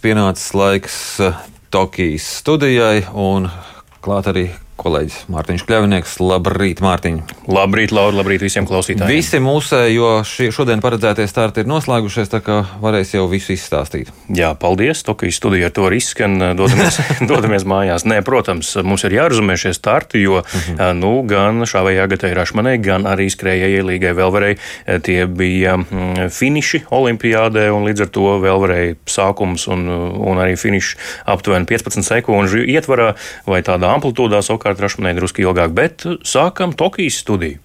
Pienācis laiks eh, Tokijas studijai un klāt arī kolēģis Mārtiņš Kļavinieks. Labrīt, Mārtiņ! Labrīt, Laura, labrīt visiem klausītājiem! Visi mūsēji, jo šie, šodien paredzētie starti ir noslēgušies, tā kā varēs jau visu izstāstīt. Jā, paldies! Tokijas studija ar to riskan, dodamies, dodamies mājās. Nē, protams, mums ir jārezumē šie starti, jo mhm. -huh. nu, gan šāvai Agatai Rašmanai, gan arī skrējēji Līgai Velvarei tie bija finiši olimpiādē, un līdz ar to Velvarei sākums un, un arī finišs aptuveni 15 sekundžu ietvarā vai tādā amplitūdā savukārt savukārt Rašmanai drusku ilgāk, bet sākam Tokijas studiju.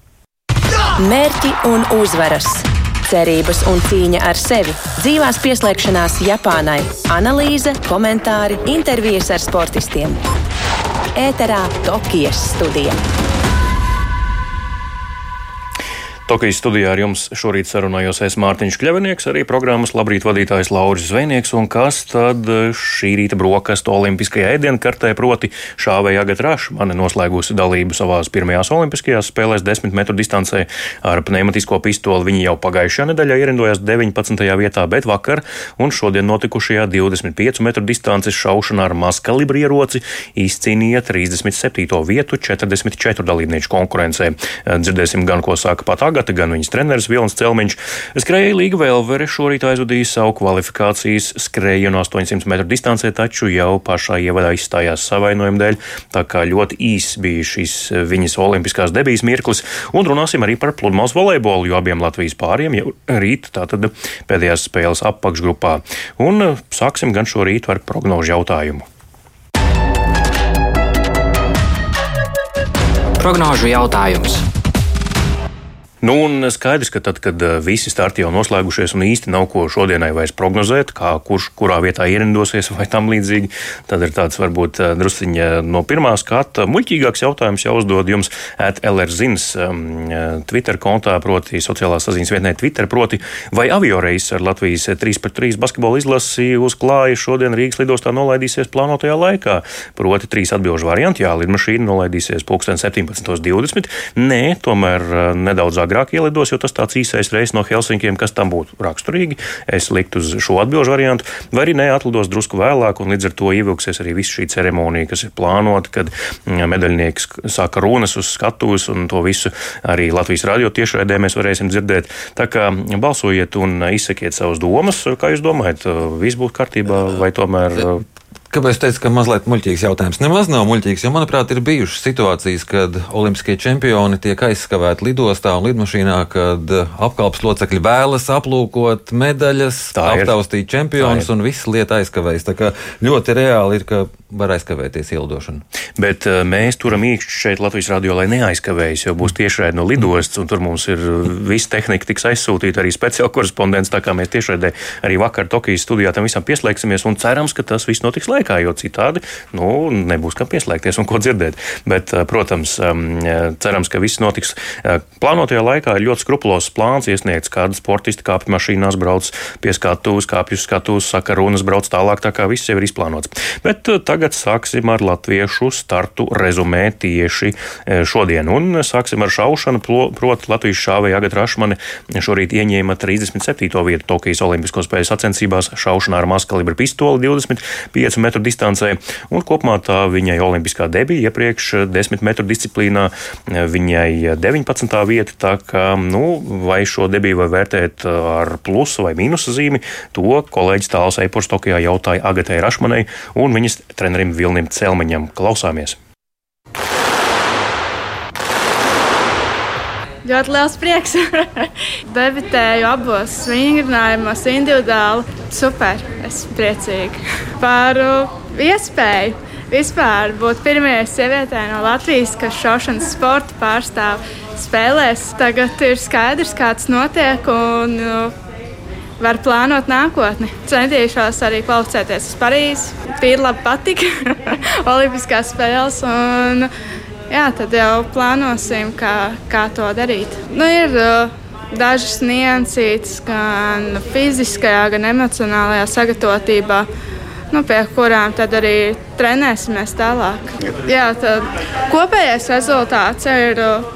Mērķi un uzvaras! Cerības un cīņa ar sevi, dzīvās pieslēgšanās Japānai, analīze, komentāri, intervijas ar sportistiem. Ēterā Tokijas studija. Tokijas studijā ar jums šorīt sarunājos es Mārtiņš Kļavinieks, arī programmas labrīt vadītājs Lauris Zvejnieks, un kas tad šī rīta brokastu olimpiskajā ēdienkartē, proti šāvēja Agata Rašmane noslēgusi dalību savās pirmajās olimpiskajās spēlēs 10 metru distancē ar pneumatisko pistoli. Viņa jau pagājušajā nedēļā ierindojās 19. vietā, bet vakar un šodien notikušajā 25 metru distances šaušanā ar mazkalibru ieroci izcīnīja 37. vietu 44 dalībnieku konkurencē. Dzirdēsim gan, ko saka pat Agata, gan viņas treneris Vilnis Celmiņš. Skrēja Līga Velvere šorīt aizvadīja savu kvalifikācijas skrējienu 800 metru distancē, taču jau pašā ievadā izstājās savainojuma dēļ, tā kā ļoti īss bija šis viņas olimpiskās debijas mirklis. Un runāsim arī par pludmales volejbolu, jo abiem Latvijas pāriem jau rīt tātad pēdējās spēles apakšgrupā. Un sāksim gan šo rītu ar prognožu jautājumu. Prognožu jautājums. Nu, un skaidrs, ka tad, kad eh, visi starti jau noslēgušies un īsti nav ko šodienai vairs prognozēt, kā kurš kurā vietā ierindosies vai tam līdzīgi, tad ir tāds varbūt eh, drusciņa no pirmā skata muļķīgāks jautājums jāuzdod jums at LRZINS um, Twitter kontā, proti sociālās saziņas vietnē Twitter, proti vai avioreis ar Latvijas 3x3 basketbola izlasi uz klāja šodien Rīgas lidostā nolaidīsies plānotajā laikā. Proti trīs atbilžu varianti, jā, lidmašīna nolaidīsies pulksten 17.20, nē, tomēr eh, nedaudz agrāk agrāk ielidos, jo tas tāds īsais reis no Helsinkiem, kas tam būtu raksturīgi. Es liktu uz šo atbildžu variantu, vai arī neatlidos drusku vēlāk, un līdz ar to ievilksies arī visa šī ceremonija, kas ir plānota, kad mm, medaļnieks sāka runas uz skatuves, un to visu arī Latvijas radio tiešraidē mēs varēsim dzirdēt. Tā kā balsojiet un izsakiet savas domas, kā jūs domājat, viss būtu kārtībā vai tomēr Kāpēc teicu, ka mazliet muļķīgs jautājums? Nemaz nav muļķīgs, jo, manuprāt, ir bijušas situācijas, kad olimpiskie čempioni tiek aizskavēti lidostā un lidmašīnā, kad apkalpes locekļi vēlas aplūkot medaļas, aptaustīt čempionus un viss lieta aizkavējas. Tā kā ļoti reāli ir, ka var aizkavēties ielidošana. Bet uh, mēs turam īkšķi šeit Latvijas radio, lai neaizkavējas, jo būs tiešraidi no lidostas, un tur mums ir uh, visa tehnika tiks aizsūtīta, arī speciāla korespondents. Tā kā mēs tiešraidē arī vakar Tokijas studijā tam visam pieslēgsimies, un cerams, ka tas viss notiks laikā, jo citādi nu, nebūs kam pieslēgties un ko dzirdēt. Bet, uh, protams, um, cerams, ka viss notiks plānotajā laikā. Ir ļoti skrupulos plāns iesniegts, kāda sportisti kāpj mašīnās, brauc pie skatuves, kāpj uz skatuves, saka runas, brauc tālāk, tā kā viss jau ir izplānots. Bet tagad tagad sāksim ar latviešu startu rezumē tieši e, šodien. Un sāksim ar šaušanu, proti Latvijas šāvēja Agata Rašmane šorīt ieņēma 37. vietu Tokijas Olimpisko spēļu sacensībās šaušanā ar mazkalibra pistoli 25 metru distancē. Un kopumā tā viņai olimpiskā debija iepriekš 10 metru disciplīnā viņai 19. vieta. Tā kā, nu, vai šo debiju var vērtēt ar plusu vai mīnusu zīmi, to kolēģis Tāls Eipors Tokijā jautāja Agatai Rašmanai un viņas trenerim trenerim Vilnim Celmiņam. Klausāmies! Ļoti liels prieks. Debitēju abos vingrinājumos individuāli. Super, esmu priecīga par iespēju vispār būt pirmajai sievietei no Latvijas, kas šaušanas sporta pārstāv spēlēs. Tagad ir skaidrs, kāds notiek. Un, var plānot nākotni. Centīšos arī kvalificēties uz Parīzi. Tīri labi patika Olimpiskās spēles. Un, jā, tad jau plānosim, kā, kā to darīt. Nu, ir uh, dažas niansītas gan fiziskajā, gan emocionālajā sagatavotībā. Nu, pie kurām tad arī trenēsimies tālāk. Jā, tad kopējais rezultāts ir uh,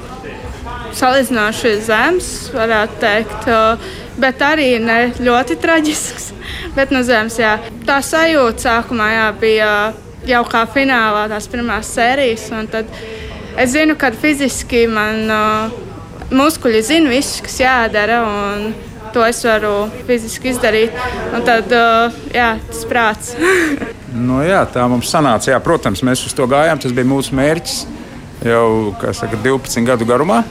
salīdzinoši zems, varētu teikt. Uh, bet arī ne ļoti traģisks. Bet no zemes, jā. Tā sajūta sākumā jā, bija jau kā finālā tās pirmās sērijas. Es zinu, ka fiziski man uh, muskuļi zina visu, kas jādara. To es varu fiziski izdarīt. Un tad, uh, jā, tas prāts. nu, jā, tā mums sanāca. Jā, protams, mēs uz to gājām. Tas bija mūsu mērķis jau saka, 12 gadu garumā.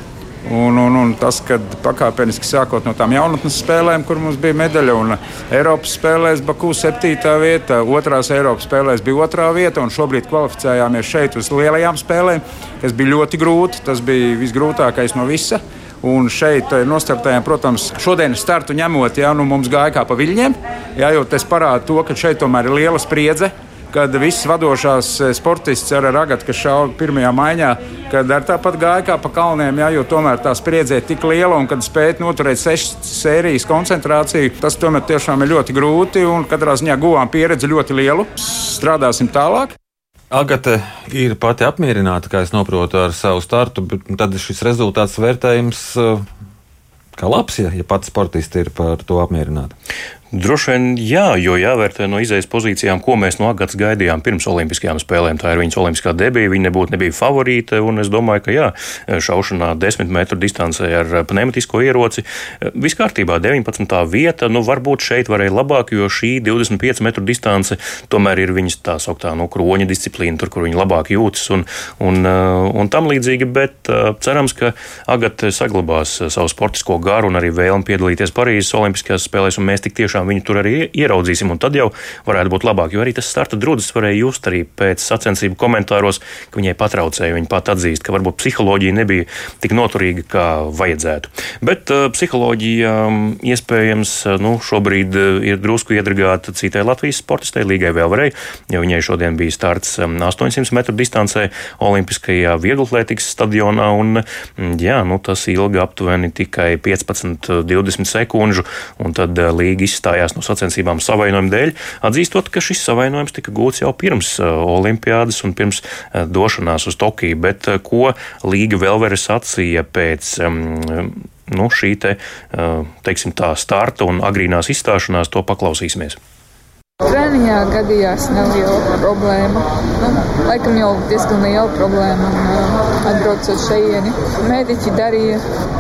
Un, un, un tas, kad pakāpeniski sākot no tām jaunatnes spēlēm, kur mums bija medaļa, un Eiropas spēlēs Baku 7. vieta, otrās Eiropas spēlēs bija otrā vieta, un šobrīd kvalificējāmies šeit uz lielajām spēlēm, kas bija ļoti grūti. Tas bija visgrūtākais no visa. Un šeit eh, nostartējām, protams, šodienas startu ņemot, ja nu mums gāja kā pa viļņiem, jā, jo tas parāda to, ka šeit tomēr ir liela spriedze kad visas vadošās eh, sportists ar ragatu, kas šauja pirmajā maiņā, kad ar tāpat gāja kā pa kalniem, jā, jo tomēr tā spriedze ir tik liela un kad spēt noturēt sešas sērijas koncentrāciju, tas tomēr tiešām ir ļoti grūti un katrā ziņā guvām pieredzi ļoti lielu. Strādāsim tālāk. Agate ir pati apmierināta, kā es saprotu, ar savu startu, bet tad šis rezultāts vērtējums eh, kā labs, ja, ja pats sportists ir par to apmierināti. Droši vien jā, jo jāvērtē no izējas pozīcijām, ko mēs no Agatas gaidījām pirms Olimpiskajām spēlēm. Tā ir viņas olimpiskā debija, viņa nebūtu nebija favorīte, un es domāju, ka jā, šaušanā 10 metru distancē ar pneumatisko ieroci viss kārtībā, 19. vieta, nu varbūt šeit varēja labāk, jo šī 25 metru distance tomēr ir viņas tā sauktā nu, kroņa disciplīna, tur, kur viņa labāk jūtas un, un, un tam līdzīgi, bet cerams, ka Agata saglabās savu sportisko garu un arī vēlmi piedalīties Parīzes Olimpiskajās spēlēs, un mēs tik tiešām tiešām viņu tur arī ieraudzīsim, tad jau varētu būt labāk. Jo arī tas starta drudzis varēja just arī pēc sacensību komentāros, ka viņai patraucēja. Viņa pat atzīst, ka varbūt psiholoģija nebija tik noturīga, kā vajadzētu. Bet uh, psiholoģija um, iespējams uh, nu, šobrīd uh, ir drusku iedragāta citai Latvijas sportistei, Līgai Vēlvarei, jo viņai šodien bija starts um, 800 metru distancē Olimpiskajā vieglatlētikas stadionā, un mm, jā, nu, tas ilga aptuveni tikai 15-20 sekundžu, un tad Līga izstāsta izstājās no sacensībām savainojuma dēļ, atzīstot, ka šis savainojums tika gūts jau pirms uh, Olimpiādas un pirms uh, došanās uz Tokiju. Bet uh, ko Līga Velvere sacīja pēc um, nu, šī te, teiksim, tā starta un agrīnās izstāšanās, to paklausīsimies. Treniņā gadījās neliela problēma. Nu, laikam jau diezgan liela problēma. Un, uh, atbraucot šejieni, mediķi darīja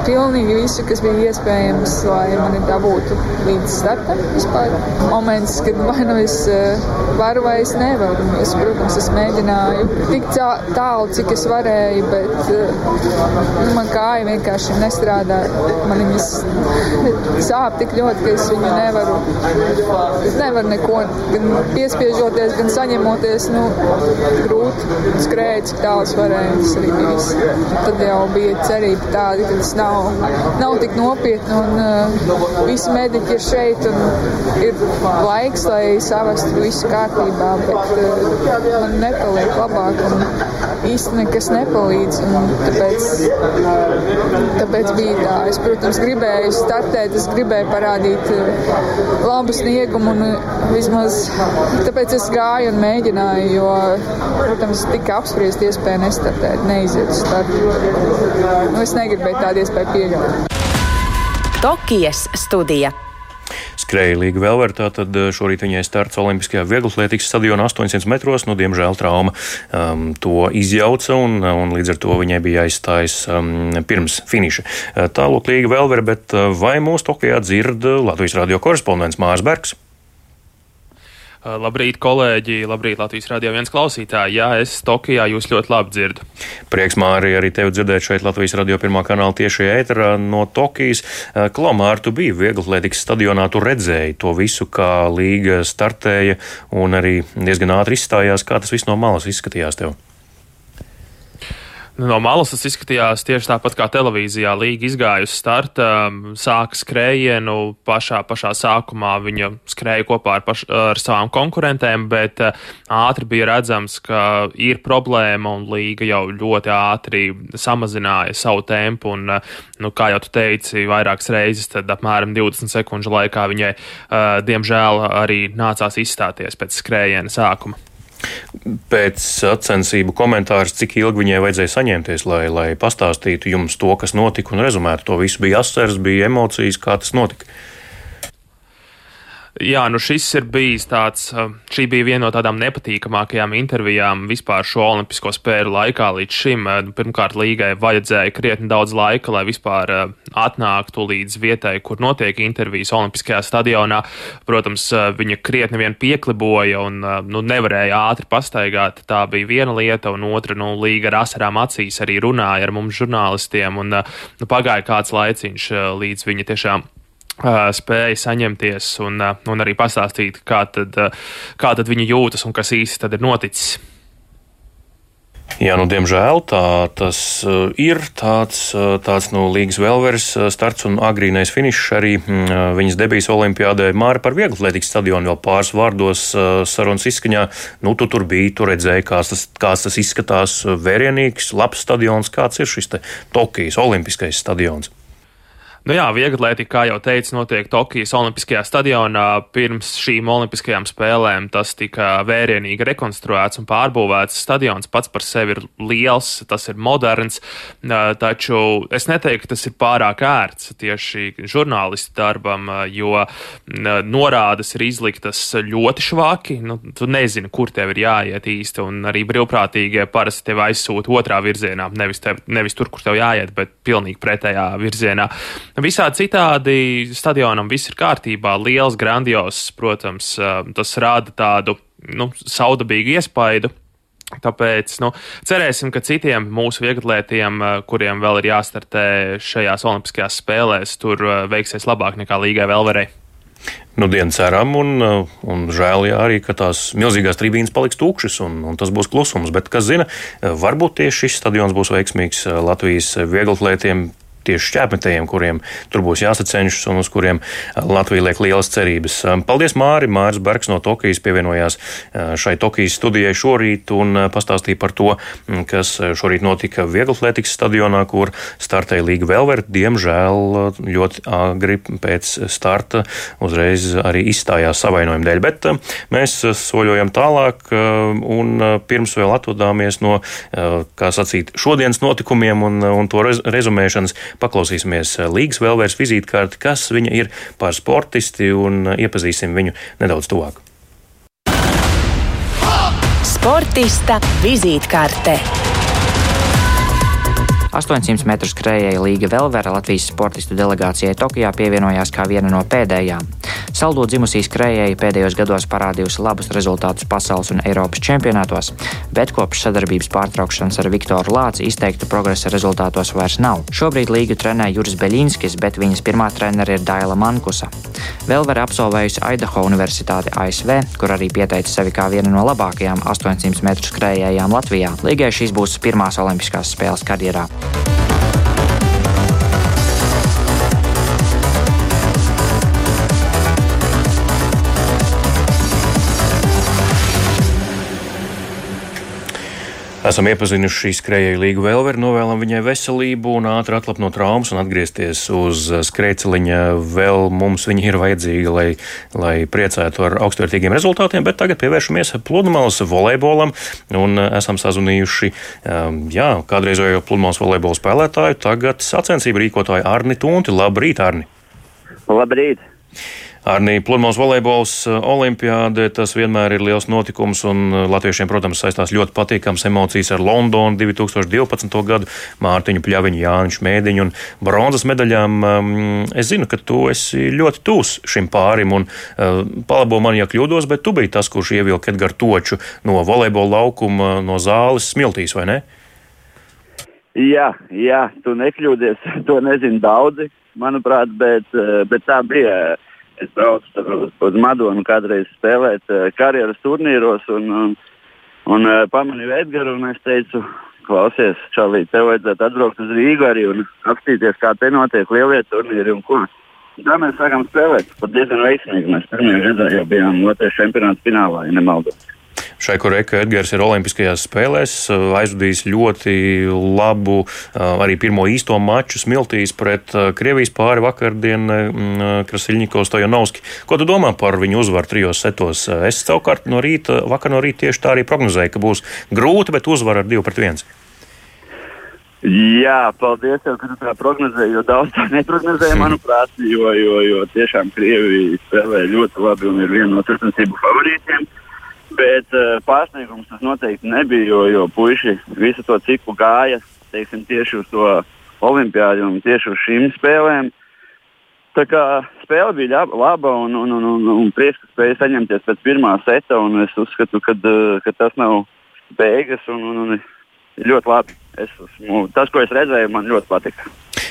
pilnīgi visu, kas bija iespējams, lai mani dabūtu līdz startam vispār. Moments, kad vai nu es uh, varu vai es nevaru. Es, protams, es mēģināju tik tālu, cik es varēju, bet uh, nu, man kāja vienkārši nestrādāja. Man viņas sāp tik ļoti, ka es viņu nevaru. Es nevaru neko gan piespiežoties, gan saņemoties, nu, grūti skrēja, cik tālu es varēju. Tas arī bija viss. Tad jau bija cerība tāda, ka tas nav, nav tik nopietni un uh, visi mediķi ir šeit un ir laiks, lai savestu visu kārtībā, bet uh, man nepaliek labāk un īsti nekas nepalīdz. Tāpēc, tāpēc bija tā. Es, protams, gribēju startēt, es gribēju parādīt uh, labu sniegumu un vismaz vismaz tāpēc es gāju un mēģināju, jo, protams, tika apspriest iespēja nestartēt, neiziet uz startu. Nu, es negribēju tādu iespēju pieļaut. Tokijas studija. Skrēja Līga Velver, tātad eh, šorīt viņai starts Olimpiskajā vieglatlētikas stadionā 800 metros, nu, diemžēl trauma um, to izjauca un, un līdz ar to viņai bija jāizstājas um, pirms finiša. Eh, tālāk Līga Velver, bet eh, vai mūsu Tokijā dzird Latvijas radio korespondents Mārs Bergs? Uh, labrīt, kolēģi! Labrīt, Latvijas radio viens klausītāji! Jā, es Tokijā jūs ļoti labi dzirdu. Prieks, Mārija, arī tevi dzirdēt šeit Latvijas radio pirmā kanāla tieši ēterā no Tokijas. Uh, Klamāra, tu biji vieglatlētikas stadionā, tu redzēji to visu, kā līga startēja un arī diezgan ātri izstājās. Kā tas viss no malas izskatījās tev? No malas tas izskatījās tieši tāpat kā televīzijā. Līga izgāja uz starta, um, sāka skrējienu. Pašā, pašā sākumā viņa skrēja kopā ar, paš, ar savām konkurentēm, bet uh, ātri bija redzams, ka ir problēma un līga jau ļoti ātri samazināja savu tempu. Un, uh, nu, kā jau tu teici, vairākas reizes, tad apmēram 20 sekundžu laikā viņai, uh, diemžēl, arī nācās izstāties pēc skrējiena sākuma. Pēc sacensību komentārus, cik ilgi viņai vajadzēja saņemties, lai, lai pastāstītu jums to, kas notika un rezumētu to visu. Bija asars, bija emocijas, kā tas notika. Jā, nu šis ir bijis tāds, šī bija viena no tādām nepatīkamākajām intervijām vispār šo olimpisko spēļu laikā līdz šim. Nu, pirmkārt, līgai vajadzēja krietni daudz laika, lai vispār atnāktu līdz vietai, kur notiek intervijas olimpiskajā stadionā. Protams, viņa krietni vien piekliboja un nu, nevarēja ātri pastaigāt. Tā bija viena lieta, un otra, nu, līga ar asarām acīs arī runāja ar mums žurnālistiem, un nu, pagāja kāds laiciņš līdz viņa tiešām spēja saņemties un, un arī pastāstīt, kā tad, kā tad viņi jūtas un kas īsti tad ir noticis. Jā, nu, diemžēl tā tas ir tāds, tāds nu, līgas vēlveres starts un agrīnais finišs arī viņas debijas olimpiādē. Māra par vieglatlētikas stadionu vēl pāris vārdos sarunas izskaņā. Nu, tu tur biji, tu redzēji, kāds tas, kāds tas izskatās vērienīgs, labs stadions. Kāds ir šis Tokijas olimpiskais stadions? Nu jā, vieglatlētika, kā jau teicu, notiek Tokijas Olimpiskajā stadionā. Pirms šīm Olimpiskajām spēlēm tas tika vērienīgi rekonstruēts un pārbūvēts. Stadions pats par sevi ir liels, tas ir moderns, taču es neteiktu, ka tas ir pārāk ērts tieši žurnālistu darbam, jo norādes ir izliktas ļoti švaki. Nu, tu nezini, kur tev ir jāiet īsti, un arī brīvprātīgie parasti tevi aizsūta otrā virzienā, nevis, tev, nevis tur, kur tev jāiet, bet pilnīgi pretējā virzienā. Visā citādi stadionam viss ir kārtībā, liels, grandios, protams, tas rāda tādu nu, saudabīgu iespaidu. Tāpēc nu, cerēsim, ka citiem mūsu vieglatlētiem, kuriem vēl ir jāstartē šajās Olimpiskajās spēlēs, tur veiksies labāk nekā Līgai Velverei. Nu, dienu ceram, un, un žēl jā, arī, ka tās milzīgās tribīnes paliks tukšas, un, un tas būs klusums. Bet, kas zina, varbūt tieši šis stadions būs veiksmīgs Latvijas vieglatlētiem tieši šķērsmetējiem, kuriem tur būs jāsacenšas un uz kuriem uh, Latvija liek lielas cerības. Um, paldies, Māri! Māris Bergs no Tokijas pievienojās uh, šai Tokijas studijai šorīt un pastāstīja par to, mm, kas šorīt notika Vieglatlētikas stadionā, kur startēja Līga Velver. Diemžēl ļoti agri pēc starta uzreiz arī izstājās savainojuma dēļ, bet mēs soļojam tālāk un pirms vēl atvadāmies no, kā sacīt, šodienas notikumiem un, un to rezumēšanas Paklausīsimies eh, Līgas vēlvērs vizītkārti, kas viņa ir par sportisti un eh, iepazīsim viņu nedaudz tuvāk. Sportista vizītkārte. 800 metru skrējēja Līga Velvera Latvijas sportistu delegācijai Tokijā pievienojās kā viena no pēdējām. Saldo dzimusī skrējēji pēdējos gados parādījusi labus rezultātus pasaules un Eiropas čempionātos, bet kopš sadarbības pārtraukšanas ar Viktoru Lāci izteikta progresa rezultātos vairs nav. Šobrīd līgu trenē Juris Beļinskis, bet viņas pirmā trenere ir Daila Mankusa. Velvera absolvējusi Idaho Universitāti ASV, kur arī pieteica sevi kā viena no labākajām 800 metru skrējējām Latvijā. Līgai šīs būs pirmās olimpiskās spēles karjerā. Thank you Esam iepazinuši šīs skrejēju līgu vēlveri, novēlam viņai veselību un ātri atlapt no traumas un atgriezties uz skrejceliņa. Vēl mums viņa ir vajadzīga, lai, lai priecētu ar augstvērtīgiem rezultātiem, bet tagad pievēršamies pludmales volejbolam un esam sazunījuši, um, jā, kādreizējo pludmales volejbola spēlētāju, tagad sacensību rīkotāju Arni Tunti. Labrīt, Arni! Labrīt! Arī pludmales volejbols eh, olimpiāde tas vienmēr ir liels notikums, un eh, latviešiem, protams, saistās ļoti patīkams emocijas ar Londonu 2012. gadu, Mārtiņu Pļaviņu, Jāniņu Mēdiņu un bronzas medaļām. Ehm, es zinu, ka tu esi ļoti tūs šim pārim, un eh, palabo man, ja kļūdos, bet tu biji tas, kurš ievilka Edgars Toču no volejbola laukuma, no zāles smiltīs, vai ne? Jā, jā, tu nekļūdies. To nezinu daudzi, manuprāt, bet, bet tā bija. Es braucu uz Madonu kādreiz spēlēt uh, karjeras turnīros un, un, un uh, pamanīju Edgars. Es teicu, klausies, Čalī, tev vajadzētu atbraukt uz Rīgu arī un apstīties, kā te notiek lielie turnīri un ko. Tā mēs sākām spēlēt. Pat diezgan veiksmīgi. Mēs pirmajā gadā jau bijām Latvijas čempionāta finālā, ja nemaldos. Šai koreka Edgars ir Olimpiskajās spēlēs aizvadījis ļoti labu arī pirmo īsto maču smiltīs pret Krievijas pāri vakardien Krasiļņikos Tojanovski. Ko tu domā par viņu uzvaru trijos setos? Es savukārt no rīta, vakar no rīta tieši tā arī prognozēju, ka būs grūti, bet uzvara ar 2 pret 1. Jā, paldies, jau, ka tu tā prognozēji, jo daudz tā neprognozēja, manuprāt, jo, jo, jo tiešām Krievija spēlē ļoti labi un ir viena no turpinācību favorītiem. Bet uh, pārsteigums tas noteikti nebija, jo, jo puiši visu to ciklu gāja teiksim, tieši uz to olimpiādu un tieši uz šīm spēlēm. Tā kā spēle bija laba un, un, un, un, un prieks, ka spēja saņemties pēc pirmā seta. Es uzskatu, ka, ka tas nav beigas un, un, un ļoti labi. Es esmu, tas, ko es redzēju, man ļoti patika.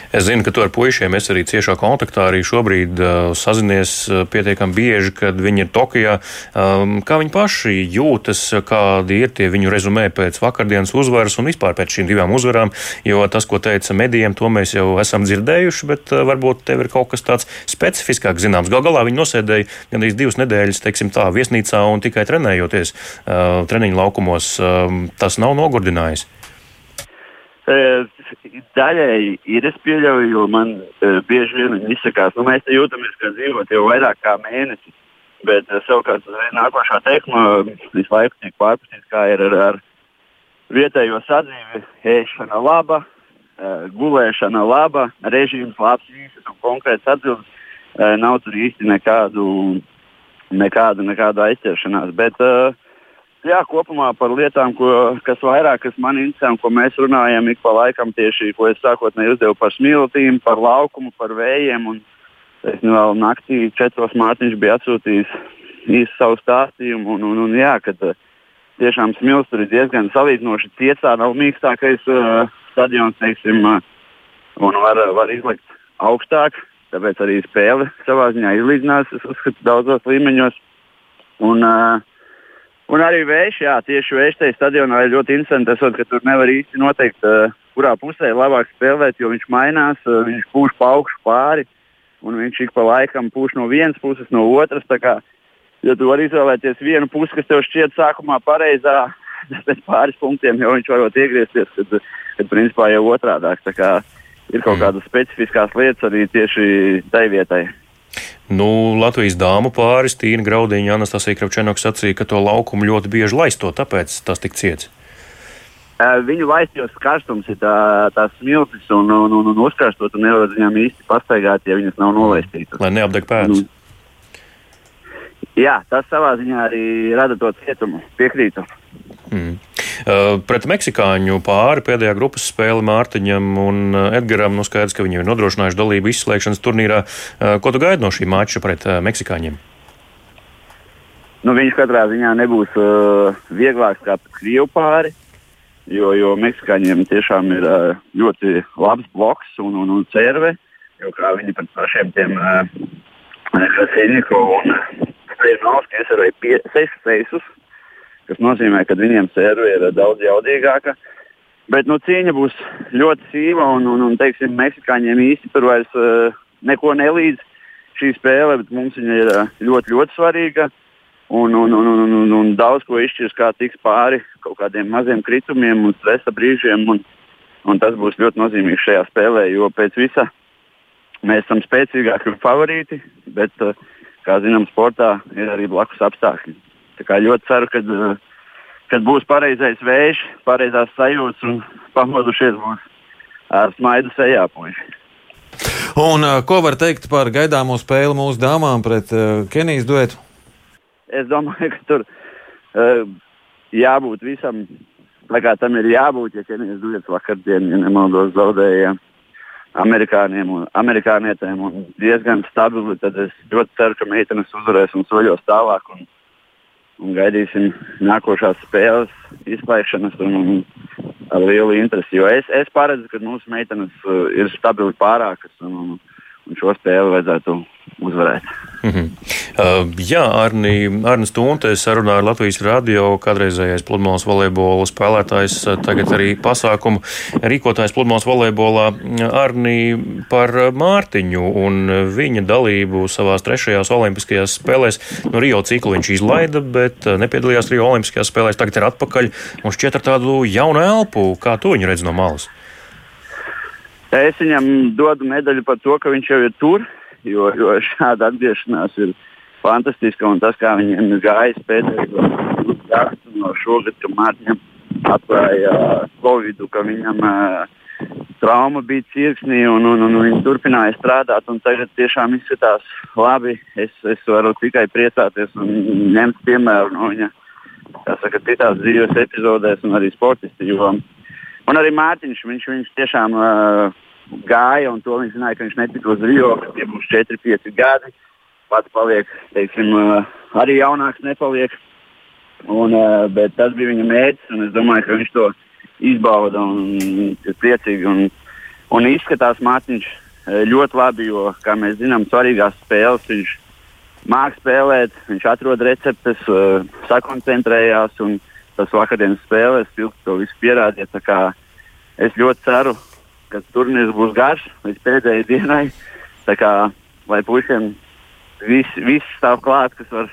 Es zinu, ka tu ar puišiem esi arī ciešā kontaktā. Arī šobrīd uh, sazinies uh, pietiekami bieži, kad viņi ir Tokijā. Um, kā viņi paši jūtas, kādi ir tie viņu rezumē pēc vakardienas uzvaras un vispār pēc šīm divām uzvarām? Jo tas, ko teica medijiem, to mēs jau esam dzirdējuši, bet uh, varbūt tev ir kaut kas tāds specifiskāk zināms. Gal galā viņi nosēdēja gandrīz divas nedēļas, teiksim tā, viesnīcā un tikai trenējoties uh, treniņu laukumos. Um, tas nav nogurdinājis. Daļēji ir es pieļauju, jo man uh, bieži vien izsakās, nu, mēs te jūtamies kā dzīvot jau vairāk kā mēnesi. Bet uh, savukārt nākošā teikuma visu laiku tiek pārpustīta, kā ir ar, ar vietējo sadzīvi. Ēšana laba, uh, gulēšana laba, režīms labs, īsts un konkrēts atbildes. Uh, nav tur īsti nekādu, nekādu, nekādu aizķeršanās. Bet, uh, jā, kopumā par lietām, ko, kas vairāk kas man interesē un ko mēs runājam ik pa laikam tieši, ko es sākotnēji uzdevu par smiltīm, par laukumu, par vējiem. Un, es nu vēl naktī četros Mārtiņš bija atsūtījis īstu savu stāstījumu. Un, un, un, jā, kad, uh, tiešām smilts tur ir diezgan salīdzinoši cietā, nav mīkstākais uh, stadions, teiksim, uh, un var, var izlikt augstāk. Tāpēc arī spēle savā ziņā izlīdzinās, es uzskatu, daudzos līmeņos. Un, uh, Un arī vējš, jā, tieši vējš tajā stadionā ir ļoti interesanti. Tas, ka tur nevar īsti noteikt, uh, kurā pusē labāk spēlēt, jo viņš mainās, uh, viņš pūš pa augšu pāri, un viņš ik pa laikam pūš no vienas puses, no otras. Kā, ja tu vari izvēlēties vienu pusi, kas tev šķiet sākumā pareizā, tad pēc pāris punktiem jau viņš varot iegriezties, kad, kad principā jau otrādāk. Ir kaut kādas specifiskas lietas arī tieši tai vietai. Nu, Latvijas dāmu pāris, Tīna Graudiņa, Anastasija Kravčenoks sacīja, ka to laukumu ļoti bieži laisto, tāpēc tas tik ciets. Viņu laistījos karstums ir tā, tās smiltis un, un, un, un uzkarstot un nevar viņām īsti pastaigāt, ja viņas nav nolaistītas. Lai neapdeg pēdas. Nu, jā, tas savā ziņā arī rada to cietumu. Piekrītu. Mm. Pret Meksikāņu pāri pēdējā grupas spēle Mārtiņam un Edgaram nu skaidrs, ka viņi ir nodrošinājuši dalību izslēgšanas turnīrā. Ko tu gaidi no šī mača pret Meksikāņiem? Nu, viņš katrā ziņā nebūs uh, vieglāks kā Krievu pāri, jo, jo Meksikāņiem tiešām ir uh, ļoti labs bloks un, un, un cerve. Jo kā viņi pret pašiem tiem uh, Krasīniku un Strēnovski iesarēja sešus seisus kas nozīmē, ka viņiem sērve ir daudz jaudīgāka. Bet nu, cīņa būs ļoti sīva, un, un, un teiksim, Meksikāņiem īsti tur vairs uh, neko nelīdz šī spēle, bet mums viņa ir uh, ļoti, ļoti svarīga. Un, un, un, un, un, un daudz ko izšķirs, kā tiks pāri kaut kādiem maziem kritumiem un stresa brīžiem. Un, un tas būs ļoti nozīmīgi šajā spēlē, jo pēc visa mēs esam spēcīgāki un favorīti, bet, uh, kā zinām, sportā ir arī blakus apstākļi. Ļoti ceru, ka uh, kad būs pareizais vējš, pareizās sajūtas un pamodušies būs ar smaidu sejā puiši. Un, uh, ko var teikt par gaidāmo spēli mūsu dāmām pret uh, Kenijas duetu? Es domāju, ka tur uh, jābūt visam, kā tam ir jābūt, ja Kenijas duets vakardien, ja nemaldos, zaudēja amerikāņiem un amerikānietēm un diezgan stabili, tad es ļoti ceru, ka meitenes uzvarēs un soļos tālāk. Un, un gaidīsim nākošās spēles izslēgšanas un, un ar lielu interesi. Jo es, es paredzu, ka mūsu meitenes uh, ir stabili pārākas un, un šo spēli vajadzētu uzvarēt. Mm -hmm. uh, jā, Arni, Arnis Tunte sarunā ar Latvijas radio, kādreizējais pludmales volejbola spēlētājs, tagad arī pasākumu rīkotājs pludmales volejbolā. Arni par Mārtiņu un viņa dalību savās trešajās olimpiskajās spēlēs. Nu, Rio ciklu viņš izlaida, bet nepiedalījās Rio olimpiskajās spēlēs. Tagad ir atpakaļ un šķiet ar tādu jaunu elpu. Kā to viņu redz no malas? Es viņam dodu medaļu par to, ka viņš jau ir tur jo, jo šāda atgriešanās ir fantastiska. Un tas, kā viņiem ir gājis pēdējos gados, no šogad, kad Mārtiņam atklāja Covid, ka viņam uh, trauma bija cirksnī, un, un, un viņi turpināja strādāt. Tagad tiešām izskatās labi. Es, es varu tikai priecāties un ņemt piemēru no viņa. Saka, citās dzīves epizodēs, un arī sportisti. Jo, un arī Mārtiņš, viņš, viņš tiešām uh, gāja, un to viņš zināja, ka viņš netika uz Rio, ka tie būs 4, 5 gadi. Pats paliek, teiksim, arī jaunāks nepaliek. Un, bet tas bija viņa mērķis, un es domāju, ka viņš to izbauda un ir priecīgi. Un, un izskatās Mārtiņš ļoti labi, jo, kā mēs zinām, svarīgās spēles viņš mākslinieks spēlēt, viņš atrod receptes, sakoncentrējās un tas vakardienas spēlēs pilns to visu pierādīja. Es ļoti ceru, ka turnīrs būs garš līdz pēdējai dienai. Kā, lai puišiem viss vis stāv klāt, kas var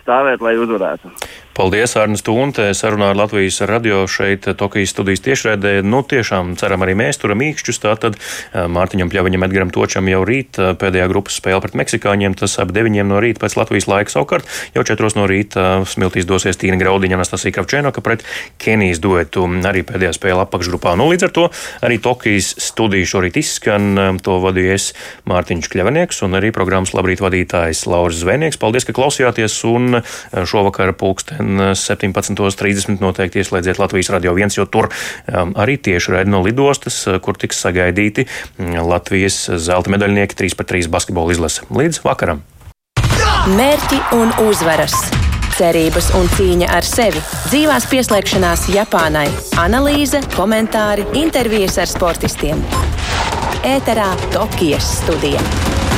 stāvēt, lai uzvarētu. Paldies, Arnēs Tunte. Sarunā ar Latvijas radio šeit Tokijas studijas tiešraidē. Nu, tiešām ceram arī mēs turam īkšķus. Tātad eh, Mārtiņam Pļaviņam Edgaram Točam jau rīt eh, pēdējā grupas spēle pret meksikāņiem. Tas ap deviņiem no rīta pēc Latvijas laika savukārt. Jau četros no rīta eh, smiltīs dosies Tīna Graudiņa, Anastasija Kravčēnoka pret Kenijas duetu. Arī pēdējā spēle apakšgrupā. Nu, līdz ar to arī Tokijas studija šorīt izskan. To vadījies Mārtiņš Kļavinieks un arī programmas labrīt vadītājs Lauris Zvejnieks. Paldies, ka klausījāties un šovakar pulksten 17.30 noteikti ieslēdziet Latvijas radio viens, jo tur um, arī tieši raidi no lidostas, uh, kur tiks sagaidīti mm, Latvijas zelta medaļnieki 3x3 basketbola izlase. Līdz vakaram! Mērķi un uzvaras! cerības un cīņa ar sevi, dzīvās pieslēgšanās Japānai, analīze, komentāri, intervijas ar sportistiem. Ēterā Tokijas studija.